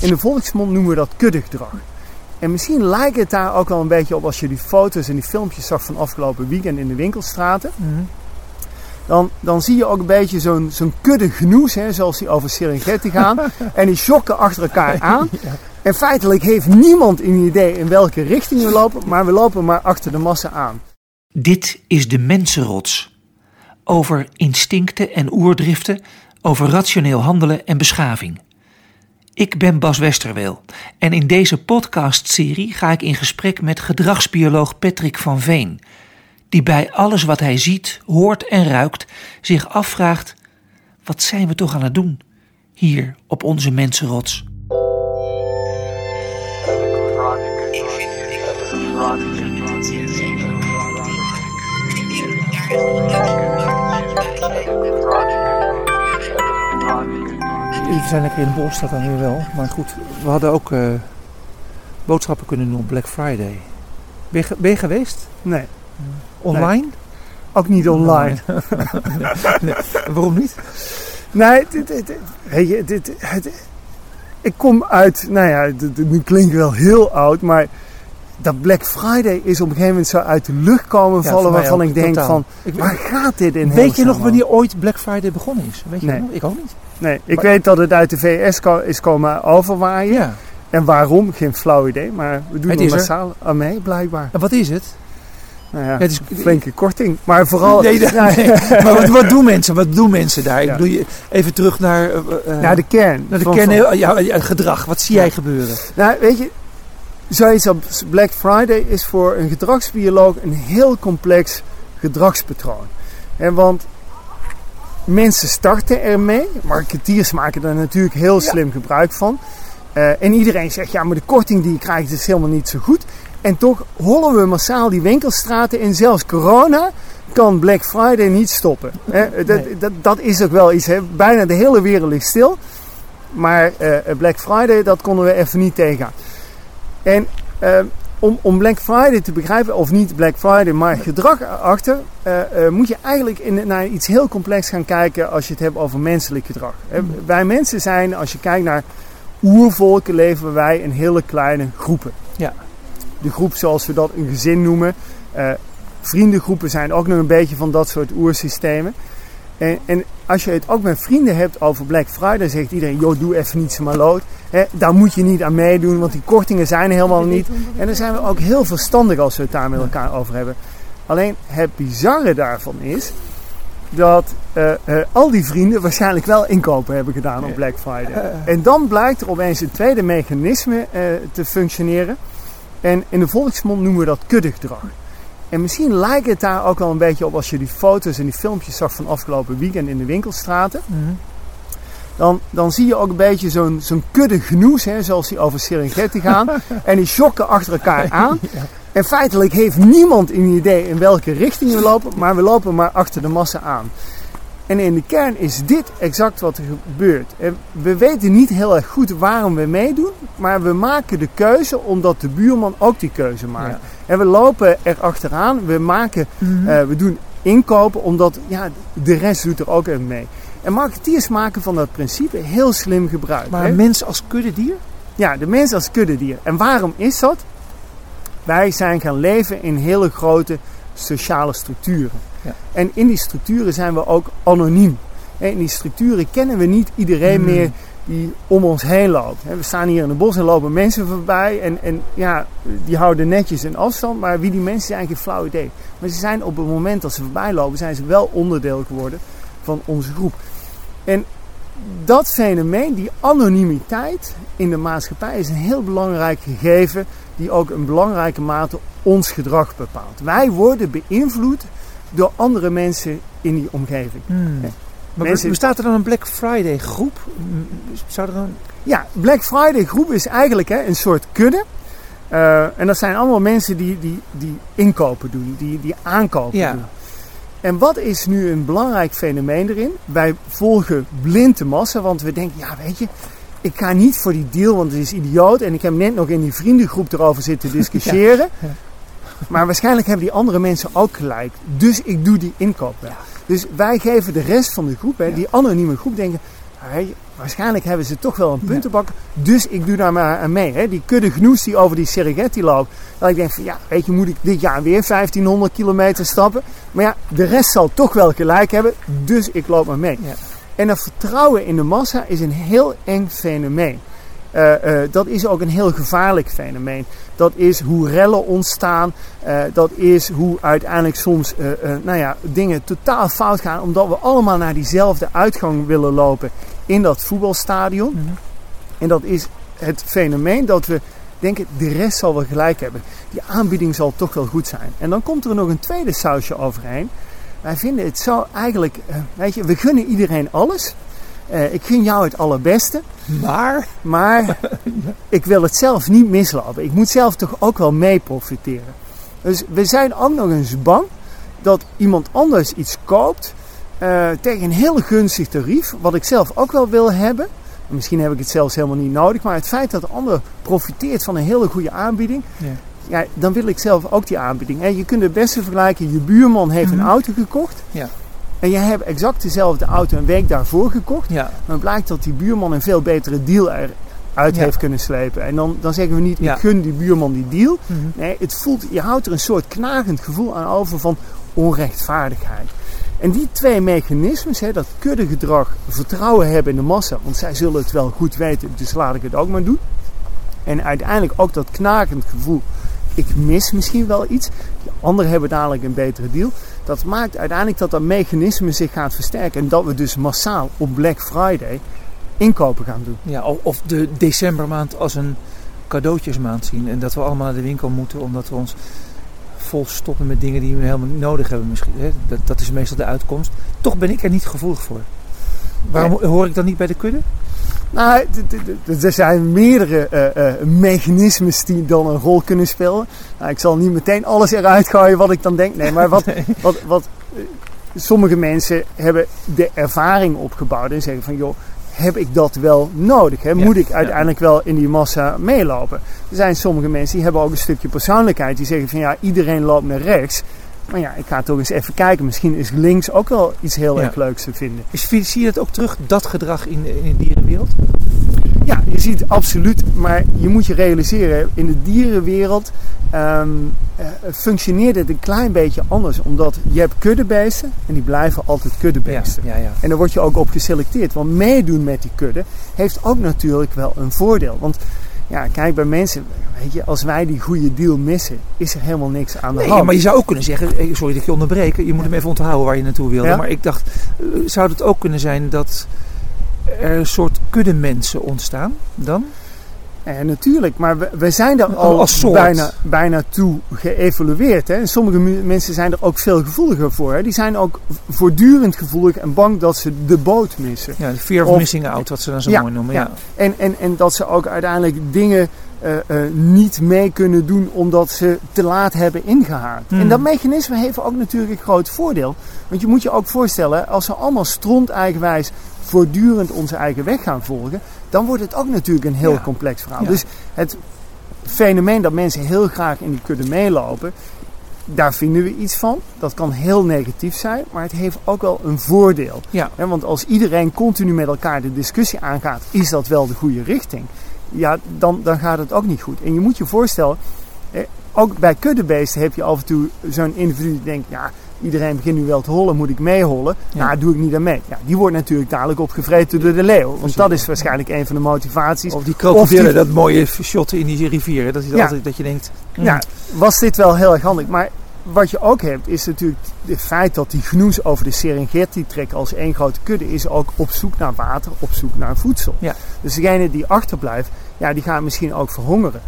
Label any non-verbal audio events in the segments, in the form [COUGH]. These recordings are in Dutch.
In de volksmond noemen we dat kuddegedrag. En misschien lijkt het daar ook wel een beetje op als je die foto's en die filmpjes zag van afgelopen weekend in de winkelstraten. Dan, dan zie je ook een beetje zo'n zo'n kudde genoes, hè, zoals die over Serengeti gaan. [LAUGHS] en die schokken achter elkaar aan. En feitelijk heeft niemand een idee in welke richting we lopen, maar we lopen maar achter de massa aan. Dit is de mensenrots. Over instincten en oerdriften, over rationeel handelen en beschaving. Ik ben Bas Westerweel en in deze podcastserie ga ik in gesprek met gedragsbioloog Patrick van Veen, die bij alles wat hij ziet, hoort en ruikt zich afvraagt: wat zijn we toch aan het doen hier op onze mensenrots? We zijn lekker in de bos, dat dan weer wel. Maar goed, we hadden ook eh, boodschappen kunnen doen op Black Friday. Ben je, ben je geweest? Nee, Online? ook niet online. [LAUGHS] Nee. Waarom niet? Nee, dit, dit, het- ik kom uit, nou ja, dit klinkt wel heel oud, maar dat Black Friday is op een gegeven moment zo uit de lucht komen Ja, vallen waarvan ook, ik denk totaal. van, waar gaat dit in weet je nog wanneer ooit Black Friday begonnen is? Weet je Nee. nog? Ik ook niet. Nee, ik Maar- weet dat het uit de VS is komen overwaaien. Ja. En waarom, geen flauw idee, maar we doen Het er is er. massaal aan mee, blijkbaar. En wat is het? Nou ja, Ja, het is- flinke korting, maar vooral... [LAUGHS] Nee, maar wat, wat doen mensen? Wat doen mensen daar? Ik bedoel, je- even terug naar, eh, naar de kern. naar de van- kern, van- ja, gedrag. Wat zie jij gebeuren? Nou, weet je, zoiets als Black Friday is voor een gedragsbioloog een heel complex gedragspatroon. En want mensen starten ermee, marketeers maken er natuurlijk heel slim gebruik van. Eh, en iedereen zegt, ja, maar de korting die je krijgt is helemaal niet zo goed. En toch hollen we massaal die winkelstraten in. Zelfs corona kan Black Friday niet stoppen. Hè, dat, Nee. dat, dat is ook wel iets. Hè. Bijna de hele wereld ligt stil. Maar eh, Black Friday, dat konden we even niet tegengaan. En eh, om, om Black Friday te begrijpen, of niet Black Friday, maar gedrag erachter, eh, eh, moet je eigenlijk in, naar iets heel complex gaan kijken als je het hebt over menselijk gedrag. Eh, Wij mensen zijn, als je kijkt naar oervolken, leven wij in hele kleine groepen. Ja. De groep zoals we dat een gezin noemen. Eh, vriendengroepen zijn ook nog een beetje van dat soort oersystemen. En, en als je het ook met vrienden hebt over Black Friday, zegt iedereen: joh, doe even niet zo maar lood. Daar moet je niet aan meedoen, want die kortingen zijn er helemaal niet. En dan zijn we ook heel verstandig als we het daar met elkaar over hebben. Alleen het bizarre daarvan is dat eh, eh, al die vrienden waarschijnlijk wel inkopen hebben gedaan op Black Friday. En dan blijkt er opeens een tweede mechanisme eh, te functioneren. En in de volksmond noemen we dat kuddegedrag. En misschien lijkt het daar ook wel een beetje op als je die foto's en die filmpjes zag van afgelopen weekend in de winkelstraten. Dan, dan zie je ook een beetje zo'n zo'n kudde genoes, hè, zoals die over Serengeti gaan. [LAUGHS] en die schokken achter elkaar aan. En feitelijk heeft niemand een idee in welke richting we lopen, maar we lopen maar achter de massa aan. En in de kern is dit exact wat er gebeurt. En we weten niet heel erg goed waarom we meedoen, maar we maken de keuze omdat de buurman ook die keuze maakt. Ja. En we lopen er achteraan, we, maken, eh, we doen inkopen omdat ja, de rest doet er ook even mee. En marketeers maken van dat principe heel slim gebruik. Maar hè? een mens als kuddedier? Ja, de mens als kuddedier. En waarom is dat? Wij zijn gaan leven in hele grote sociale structuren. Ja. En in die structuren zijn we ook anoniem. En in die structuren kennen we niet iedereen Hmm. meer die om ons heen loopt. We staan hier in het bos en lopen mensen voorbij. En, en ja, die houden netjes een afstand. Maar wie die mensen zijn, geen flauw idee. Maar ze zijn op het moment dat ze voorbij lopen, zijn ze wel onderdeel geworden van onze groep. En dat fenomeen, die anonimiteit in de maatschappij, is een heel belangrijk gegeven die ook in belangrijke mate ons gedrag bepaalt. Wij worden beïnvloed door andere mensen in die omgeving. Maar Mensen- bestaat er dan een Black Friday groep? Zou er dan... Ja, Black Friday groep is eigenlijk hè, een soort kudde. Eh, en dat zijn allemaal mensen die, die, die inkopen doen, die, die aankopen Ja. doen. En wat is nu een belangrijk fenomeen erin? Wij volgen blind de massa, want we denken, ja weet je, ik ga niet voor die deal, want het is idioot. En ik heb net nog in die vriendengroep erover zitten discussiëren. [LAUGHS] Ja. Maar waarschijnlijk hebben die andere mensen ook gelijk. Dus ik doe die inkoop wel. Dus wij geven de rest van de groep, hè, die anonieme groep, denken... waarschijnlijk hebben ze toch wel een puntenbak. Dus ik doe daar maar aan mee. Hè. Die kudde genoes die over die Serengeti loopt. Dat ik denk van ja, weet je, moet ik dit jaar weer 1500 kilometer stappen. Maar ja, de rest zal toch wel gelijk hebben. Dus ik loop maar mee. Ja. En dat vertrouwen in de massa is een heel eng fenomeen. Uh, uh, dat is ook een heel gevaarlijk fenomeen. Dat is hoe rellen ontstaan. Uh, dat is hoe uiteindelijk soms nou ja, dingen totaal fout gaan. Omdat we allemaal naar diezelfde uitgang willen lopen in dat voetbalstadion. Mm -hmm. En dat is het fenomeen dat we denken, de rest zal wel gelijk hebben. Die aanbieding zal toch wel goed zijn. En dan komt er nog een tweede sausje overheen. Wij vinden het zo eigenlijk, weet je, we gunnen iedereen alles. Uh, ik gun jou het allerbeste. Maar? Maar [LAUGHS] ik wil het zelf niet mislopen. Ik moet zelf toch ook wel mee profiteren. Dus we zijn ook nog eens bang dat iemand anders iets koopt uh, tegen een heel gunstig tarief. Wat ik zelf ook wel wil hebben. Misschien heb ik het zelfs helemaal niet nodig. Maar het feit dat de ander profiteert van een hele goede aanbieding. Ja. Ja, dan wil ik zelf ook die aanbieding. En je kunt het beste vergelijken. Je buurman heeft mm -hmm. een auto gekocht. Ja. En jij hebt exact dezelfde auto een week daarvoor gekocht. Ja. Dan blijkt dat die buurman een veel betere deal eruit Ja. heeft kunnen slepen. En dan, dan zeggen we niet, Ja. ik gun die buurman die deal. Mhm. Nee, het voelt, je houdt er een soort knagend gevoel aan over van onrechtvaardigheid. En die twee mechanismes, hè, dat kuddegedrag, vertrouwen hebben in de massa, want zij zullen het wel goed weten, dus laat ik het ook maar doen. En uiteindelijk ook dat knagend gevoel, ik mis misschien wel iets, die anderen hebben dadelijk een betere deal. Dat maakt uiteindelijk dat dat mechanisme zich gaat versterken en dat we dus massaal op Black Friday inkopen gaan doen. Ja, of de decembermaand als een cadeautjesmaand zien. En dat we allemaal naar de winkel moeten omdat we ons vol stoppen met dingen die we helemaal niet nodig hebben misschien. Hè? Dat, dat is meestal de uitkomst. Toch ben ik er niet gevoelig voor. Waarom hoor ik dan niet bij de kudde? Nou, er zijn meerdere eh, mechanismes die dan een rol kunnen spelen. Nou, ik zal niet meteen alles eruit gooien wat ik dan denk. Nee, maar wat, [LAUGHS] wat, wat eh, sommige mensen hebben de ervaring opgebouwd en zeggen van joh, heb ik dat wel nodig? Hè? Moet ik uiteindelijk wel in die massa meelopen? Er zijn sommige mensen die hebben ook een stukje persoonlijkheid. Die zeggen van ja, iedereen loopt naar rechts. Maar ja, ik ga toch eens even kijken. Misschien is links ook wel iets heel erg leuks te vinden. Is, zie je dat ook terug, dat gedrag in, de- in de dierenwereld? Ja, je ziet absoluut, maar je moet je realiseren, in de dierenwereld ehm, eh, functioneert het een klein beetje anders. Omdat je hebt kuddebeesten en die blijven altijd kuddebeesten. ja, ja. En daar word je ook op geselecteerd. Want meedoen met die kudde heeft ook natuurlijk wel een voordeel. Want ja, kijk, bij mensen, weet je, als wij die goede deal missen, is er helemaal niks aan de Nee, hand. maar je zou ook kunnen zeggen, eh, sorry dat ik je onderbreek, je moet hem even onthouden waar je naartoe wilde. Ja. Maar ik dacht, eh, zou het ook kunnen zijn dat er een soort kudde mensen ontstaan dan? Ja, natuurlijk, maar we, we zijn er al bijna, bijna toe geëvolueerd. Hè? En sommige mensen zijn er ook veel gevoeliger voor. Hè? Die zijn ook voortdurend gevoelig en bang dat ze de boot missen. Ja, de fear of, Of- missing out, wat ze dan zo Ja, mooi noemen. ja. Ja. En, en, en dat ze ook uiteindelijk dingen eh, eh, niet mee kunnen doen omdat ze te laat hebben ingehaald. Hmm. En dat mechanisme heeft ook natuurlijk een groot voordeel. Want je moet je ook voorstellen, als we allemaal stront-eigenwijs voortdurend onze eigen weg gaan volgen, dan wordt het ook natuurlijk een heel Ja. complex verhaal. Ja. Dus het fenomeen dat mensen heel graag in die kudde meelopen, daar vinden we iets van. Dat kan heel negatief zijn, maar het heeft ook wel een voordeel. Ja. Want als iedereen continu met elkaar de discussie aangaat, is dat wel de goede richting? Ja, dan, dan gaat het ook niet goed. En je moet je voorstellen, ook bij kuddebeesten heb je af en toe zo'n individu die denkt, ja, iedereen begint nu wel te hollen, moet ik meehollen? Ja. Nou, doe ik niet aan mee. Ja, die wordt natuurlijk dadelijk opgevreten door de leeuw. Want dat is waarschijnlijk een van de motivaties. Of die krokodillen, die- dat mooie shot in die rivier. hè, Dat, je Ja. altijd, dat je denkt, mm, Ja, was dit wel heel erg handig. Maar wat je ook hebt, is natuurlijk het feit dat die gnoes over de Serengeti trekken als één grote kudde, is ook op zoek naar water, op zoek naar voedsel. Ja. Dus degene die achterblijft, ja, die gaat misschien ook verhongeren.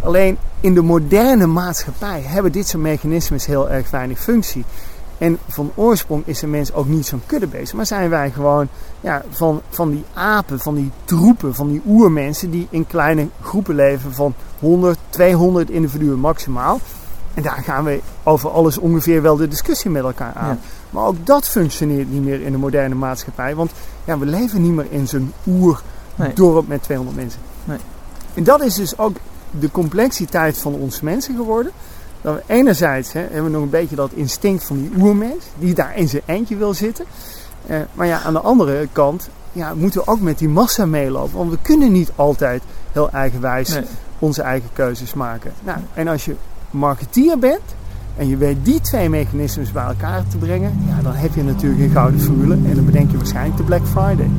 Alleen in de moderne maatschappij hebben dit soort mechanismes heel erg weinig functie. En van oorsprong is de mens ook niet zo'n kuddebeest. Maar zijn wij gewoon ja, van, van die apen, van die troepen, van die oermensen die in kleine groepen leven van 100, 200 individuen maximaal. En daar gaan we over alles ongeveer wel de discussie met elkaar aan. Ja. Maar ook dat functioneert niet meer in de moderne maatschappij. Want ja, we leven niet meer in zo'n oerdorp met 200 mensen. Nee. En dat is dus ook de complexiteit van ons mensen geworden. Dat we enerzijds hè, hebben we nog een beetje dat instinct van die oermens, die daar in zijn eentje wil zitten. Eh, maar ja, aan de andere kant ja, moeten we ook met die massa meelopen. Want we kunnen niet altijd heel eigenwijs Nee. onze eigen keuzes maken. Nou, en als je marketeer bent en je weet die twee mechanismes bij elkaar te brengen, ja, dan heb je natuurlijk een gouden formule. En dan bedenk je waarschijnlijk de Black Friday.